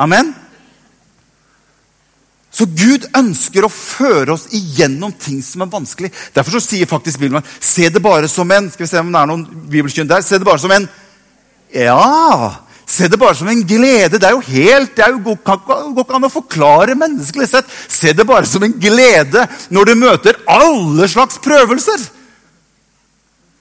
Amen? Så Gud ønsker å føre oss igjennom ting som er vanskelig. Derfor så sier faktisk Bibelen se det bare som en skal vi se om det er noen bibelkynn der, se det bare som en Ja! Se det bare som en glede. Det er jo helt, det er jo, går ikke an å forklare menneskelig sett. Se det bare som en glede når du møter alle slags prøvelser.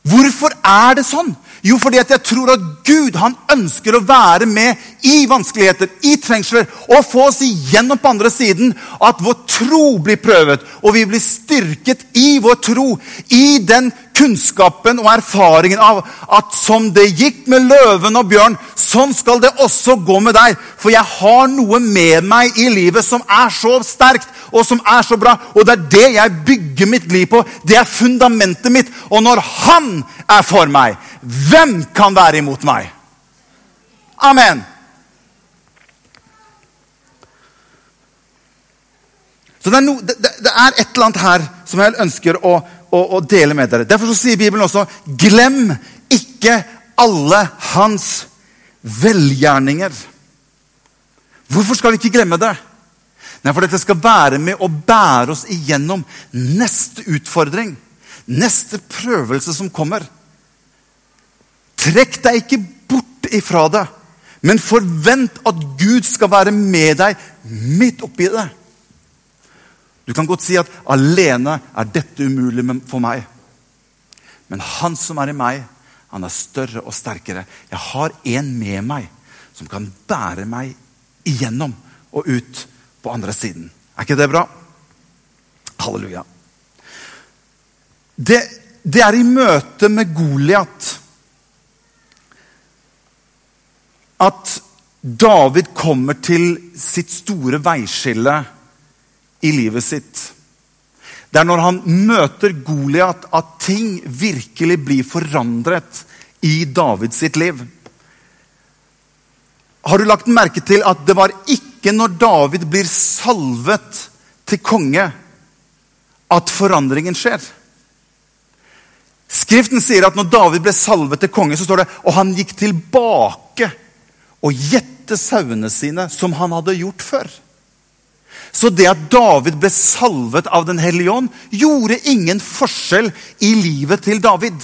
Hvorfor er det sånn? Jo, fordi at jeg tror at Gud han ønsker å være med i vanskeligheter, i trengsler, og få oss igjennom på andre siden. At vår tro blir prøvet, og vi blir styrket i vår tro. I den kunnskapen og erfaringen av at som det gikk med løven og bjørn, sånn skal det også gå med deg. For jeg har noe med meg i livet som er så sterkt og som er så bra. Og det er det jeg bygger mitt liv på. Det er fundamentet mitt. Og når Han er for meg, hvem kan være imot meg? Amen. Så det er, no, det, det er, et eller annet her som jeg ønsker å, å, å dele med dere. Derfor sier Bibelen også glem ikke alle hans velgjerninger. Hvorfor skal vi ikke glemme det? Nei, For dette skal være med å bære oss igjennom neste utfordring. Neste prøvelse som kommer. Trekk deg ikke bort ifra det, men forvent at Gud skal være med deg midt oppi det. Du kan godt si at 'alene er dette umulig for meg'. Men han som er i meg, han er større og sterkere. Jeg har en med meg som kan bære meg igjennom og ut på andre siden. Er ikke det bra? Halleluja. Det, det er i møte med Goliat at David kommer til sitt store veiskille i livet sitt. Det er når han møter Goliat, at ting virkelig blir forandret i Davids sitt liv. Har du lagt merke til at det var ikke når David blir salvet til konge, at forandringen skjer? Skriften sier at når David ble salvet til konge, så står det og han gikk tilbake og gjette sauene sine som han hadde gjort før. Så det at David ble salvet av Den hellige ånd, gjorde ingen forskjell i livet til David.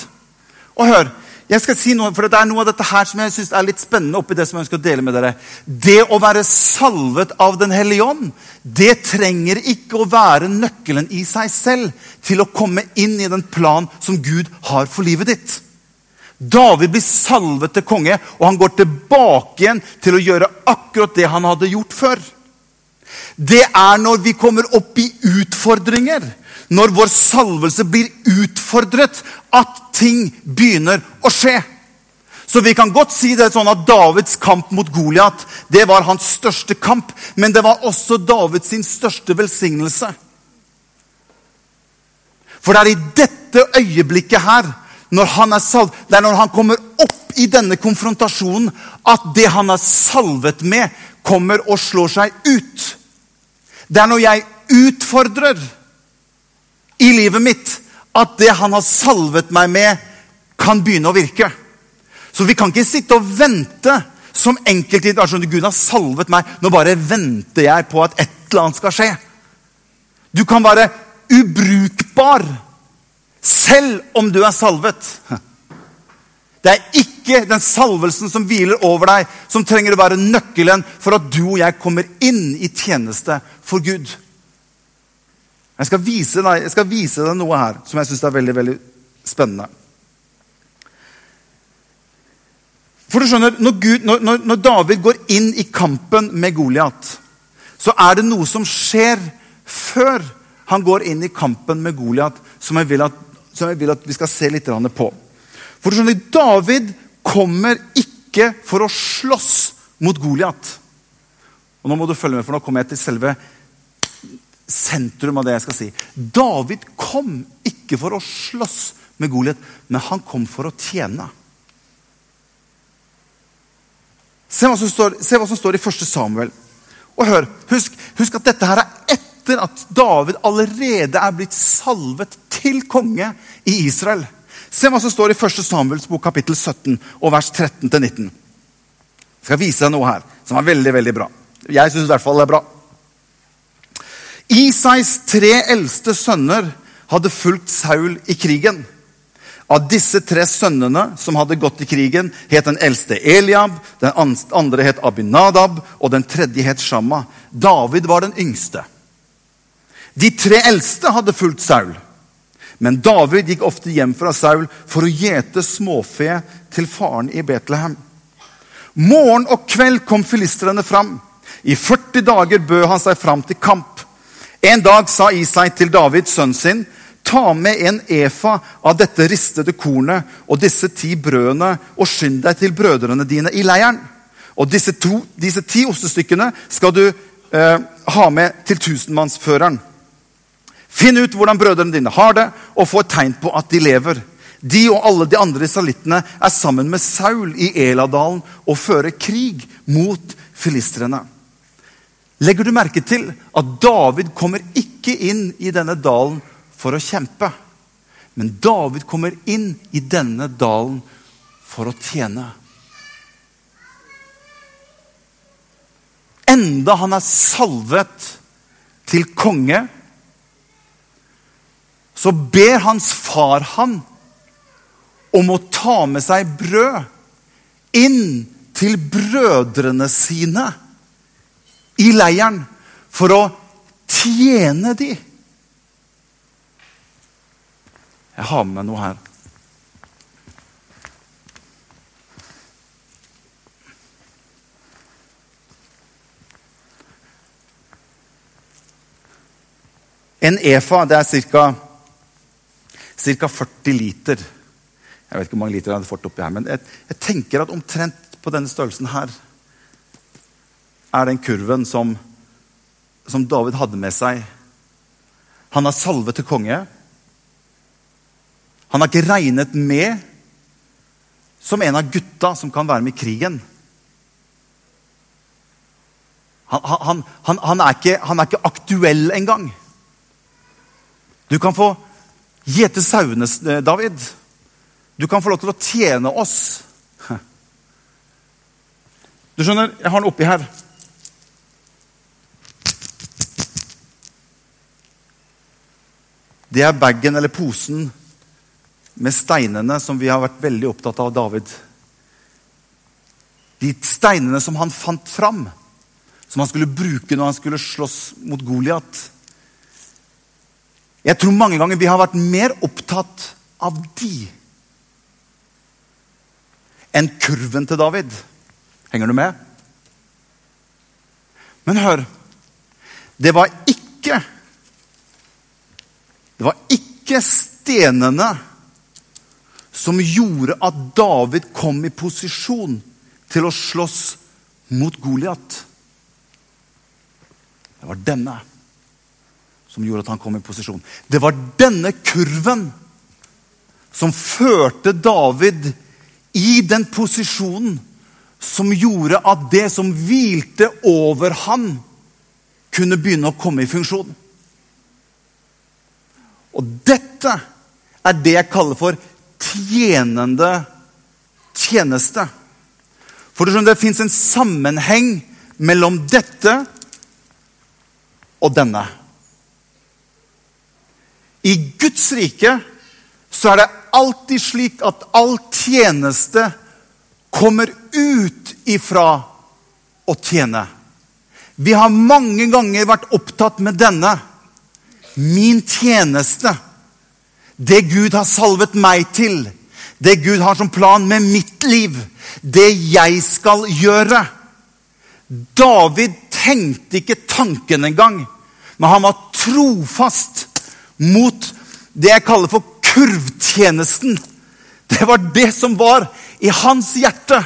Og hør, jeg skal si noe, for Det er noe av dette her som jeg synes er litt spennende. oppi Det som jeg ønsker å dele med dere. Det å være salvet av Den hellige ånd, det trenger ikke å være nøkkelen i seg selv til å komme inn i den plan som Gud har for livet ditt. David blir salvet til konge, og han går tilbake igjen til å gjøre akkurat det han hadde gjort før. Det er når vi kommer opp i utfordringer, når vår salvelse blir utfordret, at ting begynner å skje. Så vi kan godt si det sånn at Davids kamp mot Goliat det var hans største kamp. Men det var også Davids sin største velsignelse. For det er i dette øyeblikket her når han er salvet, det er når han kommer opp i denne konfrontasjonen, at det han er salvet med, kommer og slår seg ut. Det er når jeg utfordrer i livet mitt, at det han har salvet meg med, kan begynne å virke. Så vi kan ikke sitte og vente som enkeltid. Altså, Gud har salvet meg, nå bare venter jeg på at et eller annet skal skje. Du kan være ubrukbar selv om du er salvet. Det er ikke den salvelsen som hviler over deg, som trenger å være nøkkelen for at du og jeg kommer inn i tjeneste for Gud. Jeg skal vise deg, jeg skal vise deg noe her som jeg syns er veldig, veldig spennende. For du skjønner, når, Gud, når, når David går inn i kampen med Goliat, så er det noe som skjer før han går inn i kampen med Goliat, som jeg vil at som jeg vil at vi skal se litt på. For du skjønner, David kommer ikke for å slåss mot Goliat. Og nå må du følge med, for nå kommer jeg til selve sentrum av det jeg skal si. David kom ikke for å slåss med Goliat, men han kom for å tjene. Se hva som står, hva som står i 1. Samuel. Og hør, husk, husk at dette her er etter at David allerede er blitt salvet til konge i Israel. Se hva som står i 1. Samuels bok kapittel 17 og vers 13-19. Jeg skal vise deg noe her som er veldig veldig bra. Jeg syns i hvert fall det er bra. Isais tre eldste sønner hadde fulgt Saul i krigen. Av disse tre sønnene som hadde gått i krigen, het den eldste Eliab, den andre het Abinadab, og den tredje het Shamma. David var den yngste. De tre eldste hadde fulgt Saul. Men David gikk ofte hjem fra Saul for å gjete småfe til faren i Betlehem. Morgen og kveld kom filistrene fram. I 40 dager bød han seg fram til kamp. En dag sa Isai til David, sønnen sin, ta med en efa av dette ristede kornet og disse ti brødene, og skynd deg til brødrene dine i leiren. Og disse, to, disse ti ostestykkene skal du eh, ha med til tusenmannsføreren. Finn ut hvordan brødrene dine har det, og få et tegn på at de lever. De og alle de andre israelittene er sammen med Saul i Eladalen og fører krig mot filistrene. Legger du merke til at David kommer ikke inn i denne dalen for å kjempe? Men David kommer inn i denne dalen for å tjene. Enda han er salvet til konge så ber hans far han om å ta med seg brød inn til brødrene sine i leiren for å tjene de. Jeg har med meg noe her. En efa det er ca ca. 40 liter. Jeg vet ikke hvor mange liter jeg hadde fått oppi her, men jeg, jeg, tenker at omtrent på denne størrelsen her er den kurven som, som David hadde med seg. Han har salvet til konge. Han har ikke regnet med som en av gutta som kan være med i krigen. Han, han, han, han er, ikke, er ikke aktuell engang. Du kan få Gjete sauene, eh, David. Du kan få lov til å tjene oss. Du skjønner, jeg har den oppi her. Det er bagen eller posen med steinene som vi har vært veldig opptatt av David. De steinene som han fant fram, som han skulle bruke når han skulle slåss mot Goliat. Jeg tror mange ganger vi har vært mer opptatt av de enn kurven til David. Henger du med? Men hør Det var ikke Det var ikke stenene som gjorde at David kom i posisjon til å slåss mot Goliat. Det var denne som gjorde at han kom i posisjon. Det var denne kurven som førte David i den posisjonen som gjorde at det som hvilte over han, kunne begynne å komme i funksjon. Og dette er det jeg kaller for tjenende tjeneste. For det fins en sammenheng mellom dette og denne. I Guds rike så er det alltid slik at all tjeneste kommer ut ifra å tjene. Vi har mange ganger vært opptatt med denne. Min tjeneste. Det Gud har salvet meg til. Det Gud har som plan med mitt liv. Det jeg skal gjøre. David tenkte ikke tanken engang, men han var trofast mot det jeg kaller for kurvtjenesten. Det var det som var i hans hjerte.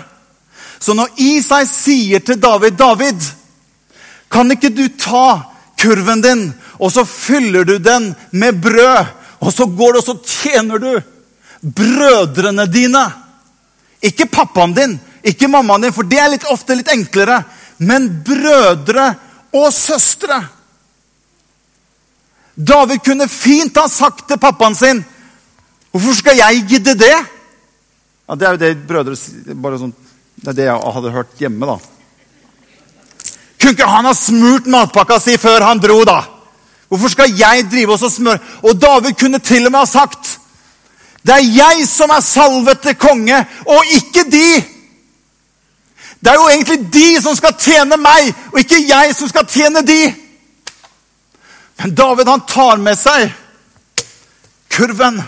Så når Isai sier til David, 'David, kan ikke du ta kurven din, og så fyller du den med brød?' 'Og så går du og så tjener du brødrene dine.' Ikke pappaen din, ikke mammaen din, for det er litt, ofte litt enklere. Men brødre og søstre. David kunne fint ha sagt til pappaen sin Hvorfor skal jeg gidde det? Ja, Det er jo det brødre sånn, Det er det jeg hadde hørt hjemme, da. Kunne ikke han ha smurt matpakka si før han dro, da? Hvorfor skal jeg drive oss og smøre? Og David kunne til og med ha sagt Det er jeg som er salvet til konge, og ikke de. Det er jo egentlig de som skal tjene meg, og ikke jeg som skal tjene de. Men David han tar med seg kurven,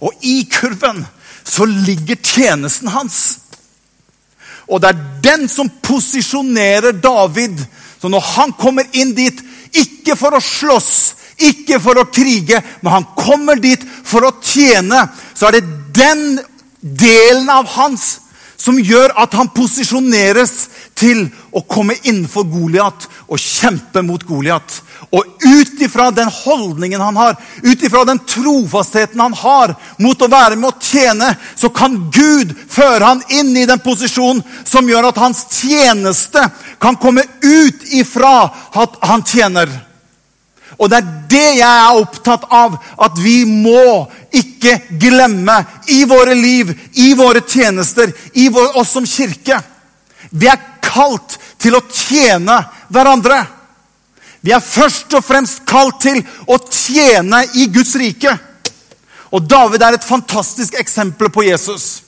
og i kurven så ligger tjenesten hans. Og det er den som posisjonerer David. Så når han kommer inn dit, ikke for å slåss, ikke for å krige, men han kommer dit for å tjene, så er det den delen av hans som gjør at han posisjoneres til å komme innenfor Goliat og kjempe mot Goliat. Og ut ifra den holdningen han har, ut ifra den trofastheten han har mot å være med å tjene, så kan Gud føre han inn i den posisjonen som gjør at hans tjeneste kan komme ut ifra at han tjener. Og det er det jeg er opptatt av. At vi må ikke glemme i våre liv, i våre tjenester, i vår, oss som kirke. Vi er kalt til å tjene hverandre. Vi er først og fremst kalt til å tjene i Guds rike. Og David er et fantastisk eksempel på Jesus.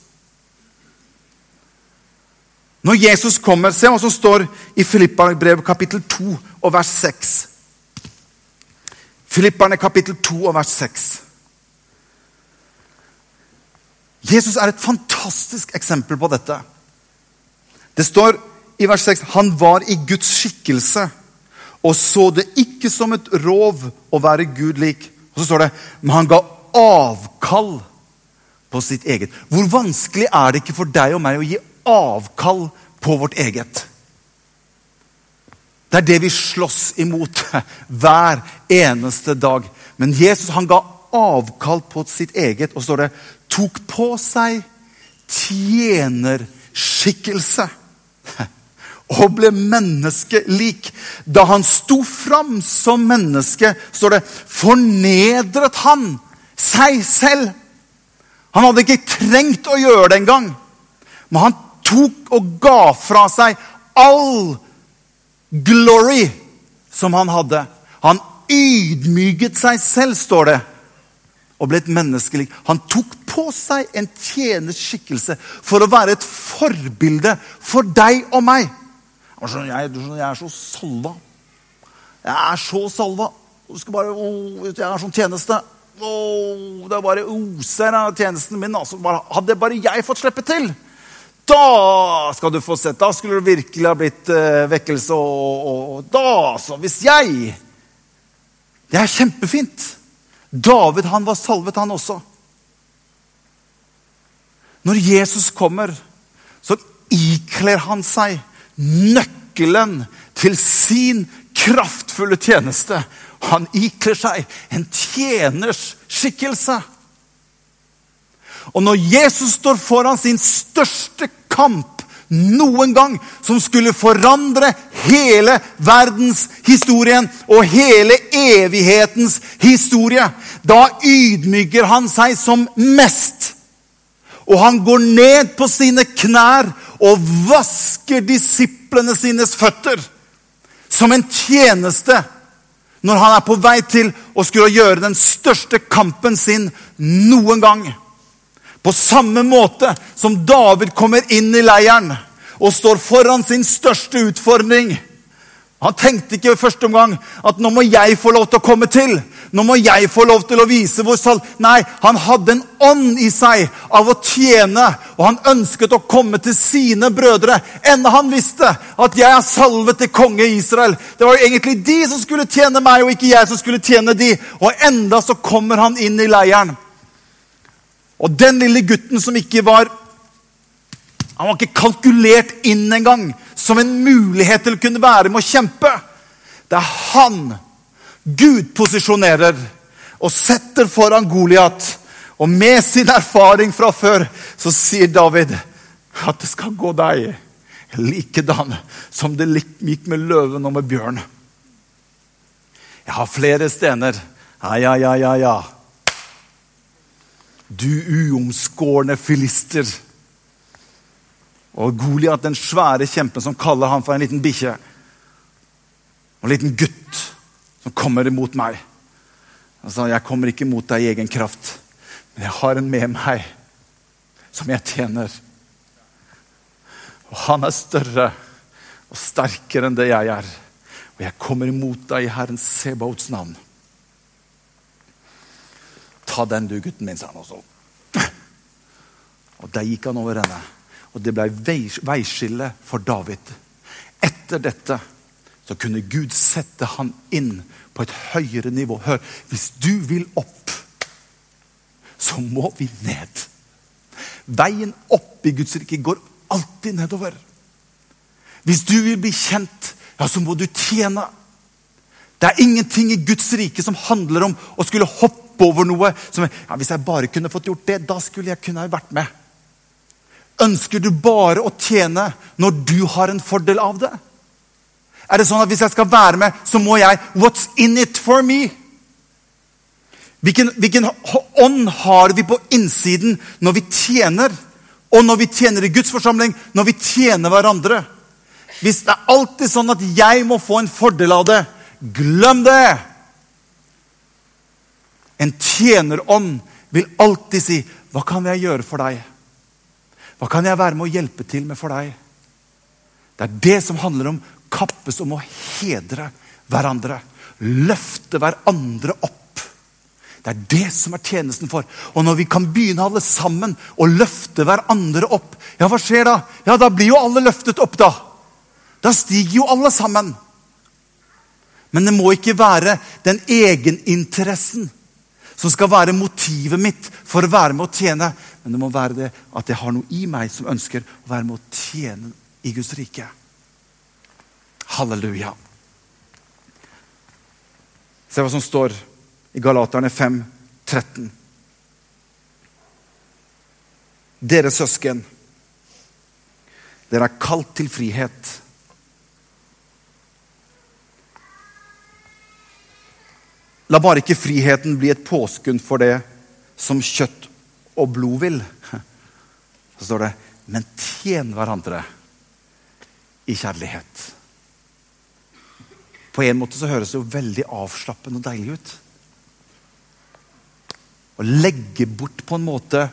Når Jesus kommer, Se hva som står i Filippa brev kapittel 2 og vers 6. Filipperne kapittel 2 og vers 6. Jesus er et fantastisk eksempel på dette. Det står i vers 6 han var i Guds skikkelse og så det ikke som et rov å være Gud lik. Og så står det men han ga avkall på sitt eget. Hvor vanskelig er det ikke for deg og meg å gi avkall på vårt eget? Det er det vi slåss imot hver eneste dag. Men Jesus han ga avkall på sitt eget, og står det tok på seg tjenerskikkelse. Og ble menneskelik. Da han sto fram som menneske, står det, fornedret han seg selv. Han hadde ikke trengt å gjøre det engang. Men han tok og ga fra seg all glory som han hadde. Han ydmyket seg selv, står det, og ble et menneskelig. Han tok på seg en tjeners skikkelse for å være et forbilde for deg og meg. Jeg, jeg er så salva. Jeg er så salva. Bare, jeg er sånn tjeneste. det er bare oser av tjenesten min. Altså, hadde bare jeg fått slippe til, da skal du få sett. Da skulle det virkelig ha blitt uh, vekkelse. Og, og, og, da, så Hvis jeg Det er kjempefint. David han var salvet, han også. Når Jesus kommer, så ikler han seg nøkkelen til sin kraftfulle tjeneste. Han ikler seg en tjeners skikkelse. Og når Jesus står foran sin største kamp noen gang, som skulle forandre hele verdenshistorien og hele evighetens historie, da ydmyker han seg som mest. Og han går ned på sine knær og vasker disiplene sines føtter. Som en tjeneste når han er på vei til å skulle gjøre den største kampen sin noen gang. På samme måte som David kommer inn i leiren og står foran sin største utfordring. Han tenkte ikke i første omgang at nå må jeg få lov til å komme til. Nå må jeg få lov til å vise hvor sal... Nei, han hadde en ånd i seg av å tjene. Og han ønsket å komme til sine brødre, enda han visste at jeg er salvet til konge Israel. Det var jo egentlig de som skulle tjene meg, og ikke jeg som skulle tjene de. Og enda så kommer han inn i leiren. Og den lille gutten som ikke var Han var ikke kalkulert inn engang som en mulighet til å kunne være med å kjempe. Det er han Gud posisjonerer og setter foran Goliat. Og med sin erfaring fra før så sier David at det skal gå deg likedan som det gikk med løven og med bjørn. Jeg har flere stener. Ja, ja, ja, ja, ja. Du uomskårne filister. Og Goliat, den svære kjempen som kaller han for en liten bikkje. Og en liten gutt som kommer imot meg. Han sa, 'Jeg kommer ikke imot deg i egen kraft, men jeg har en med meg som jeg tjener.' Og han er større og sterkere enn det jeg er. Og jeg kommer imot deg i Herren Sebaots navn. Ta den, du, gutten min, sa han også. Og der gikk han over henne. Og det ble veiskille for David. Etter dette så kunne Gud sette han inn på et høyere nivå. Hør, hvis du vil opp, så må vi ned. Veien opp i Guds rike går alltid nedover. Hvis du vil bli kjent, ja, så må du tjene. Det er ingenting i Guds rike som handler om å skulle hoppe over noe. Som, ja, hvis jeg bare kunne fått gjort det, da skulle jeg kunne vært med. Ønsker du bare å tjene når du har en fordel av det? Er det sånn at hvis jeg skal være med, så må jeg What's in it for me? Hvilken, hvilken ånd har vi på innsiden når vi tjener? Og når vi tjener i Guds forsamling, når vi tjener hverandre? Hvis det er alltid sånn at jeg må få en fordel av det, glem det! En tjenerånd vil alltid si, 'Hva kan jeg gjøre for deg?' Hva kan jeg være med å hjelpe til med for deg? Det er det som handler om kappes om å hedre hverandre. Løfte hverandre opp. Det er det som er tjenesten for. Og når vi kan begynne alle sammen å løfte hverandre opp, ja, hva skjer da? Ja, Da blir jo alle løftet opp, da. Da stiger jo alle sammen. Men det må ikke være den egeninteressen som skal være motivet mitt for å være med å tjene. Men det må være det at jeg har noe i meg som ønsker å være med å tjene i Guds rike. Halleluja. Se hva som står i Galaterne 5, 13. Dere søsken, dere er kalt til frihet. La bare ikke friheten bli et påskudd for det som kjøtt og blod vil. Så står det men tjen hverandre i kjærlighet. På en måte så høres det jo veldig avslappende og deilig ut. Å legge bort på en måte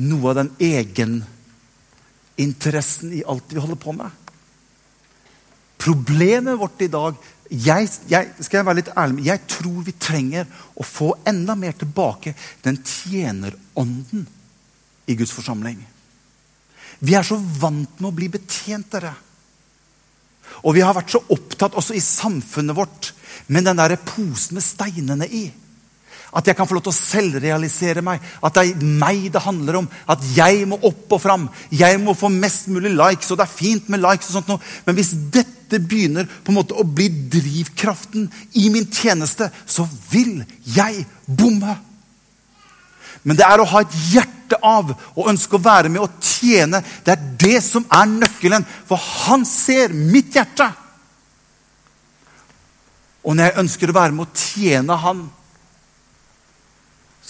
noe av den egeninteressen i alt vi holder på med. Problemet vårt i dag jeg, jeg, skal jeg være litt ærlig, jeg tror vi trenger å få enda mer tilbake den tjenerånden i Guds forsamling. Vi er så vant med å bli betjent, dere. Og vi har vært så opptatt også i samfunnet vårt med den der posen med steinene i. At jeg kan få lov til å selvrealisere meg. At det er meg det handler om. At jeg må opp og fram. Jeg må få mest mulig likes, og det er fint med likes. og sånt noe. Men hvis dette begynner på en måte å bli drivkraften i min tjeneste, så vil jeg bomme. Men det er å ha et hjerte av og ønske å være med og tjene. Det er det som er nøkkelen. For han ser mitt hjerte. Og når jeg ønsker å være med og tjene han,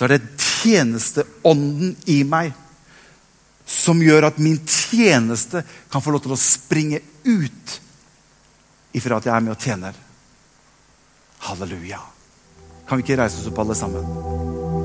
så er det tjenesteånden i meg som gjør at min tjeneste kan få lov til å springe ut ifra at jeg er med og tjener. Halleluja. Kan vi ikke reise oss opp, alle sammen?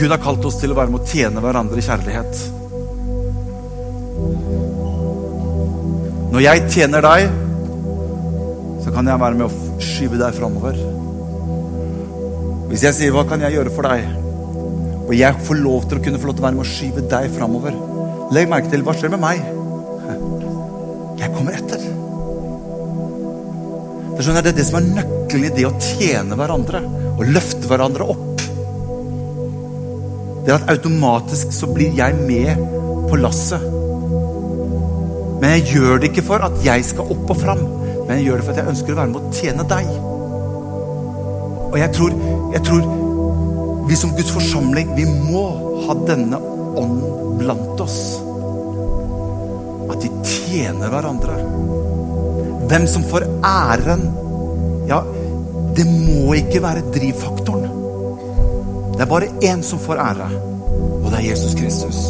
Gud har kalt oss til å være med å tjene hverandre i kjærlighet. Når jeg tjener deg, så kan jeg være med å skyve deg framover. Hvis jeg sier 'Hva kan jeg gjøre for deg?' og jeg får lov til å kunne få lov til å være med å skyve deg framover Legg merke til hva skjer med meg. Jeg kommer etter. Det, er det som er nøkkelen i det å tjene hverandre og løfte hverandre opp det er at automatisk så blir jeg med på lasset. Men jeg gjør det ikke for at jeg skal opp og fram, men jeg gjør det for at jeg ønsker å være med å tjene deg. Og jeg tror, jeg tror vi som Guds forsamling, vi må ha denne ånden blant oss. At de tjener hverandre. Hvem som får æren Ja, Det må ikke være drivfaktoren. Det er bare én som får ære, og det er Jesus Kristus.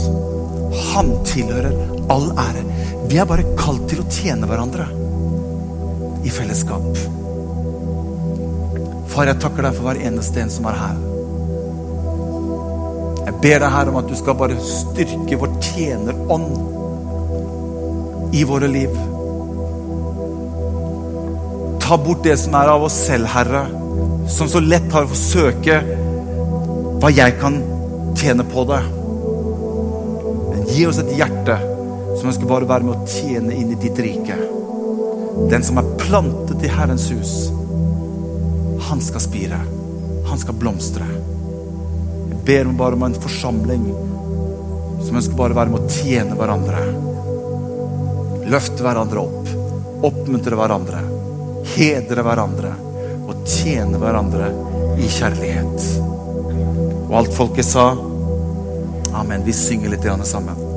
Han tilhører all ære. Vi er bare kalt til å tjene hverandre i fellesskap. Far, jeg takker deg for hver eneste en som er her. Jeg ber deg her om at du skal bare styrke vår tjenerånd i våre liv. Ta bort det som er av oss selv, Herre, som så lett har å forsøke hva jeg kan tjene på det. Men gi oss et hjerte som ønsker bare være med å tjene inn i ditt rike. Den som er plantet i Herrens hus, han skal spire. Han skal blomstre. Jeg ber bare om en forsamling som ønsker bare være med å tjene hverandre. Løfte hverandre opp. Oppmuntre hverandre. Hedre hverandre. Og tjene hverandre i kjærlighet. Og alt folket sa Amen. Vi synger litt sammen.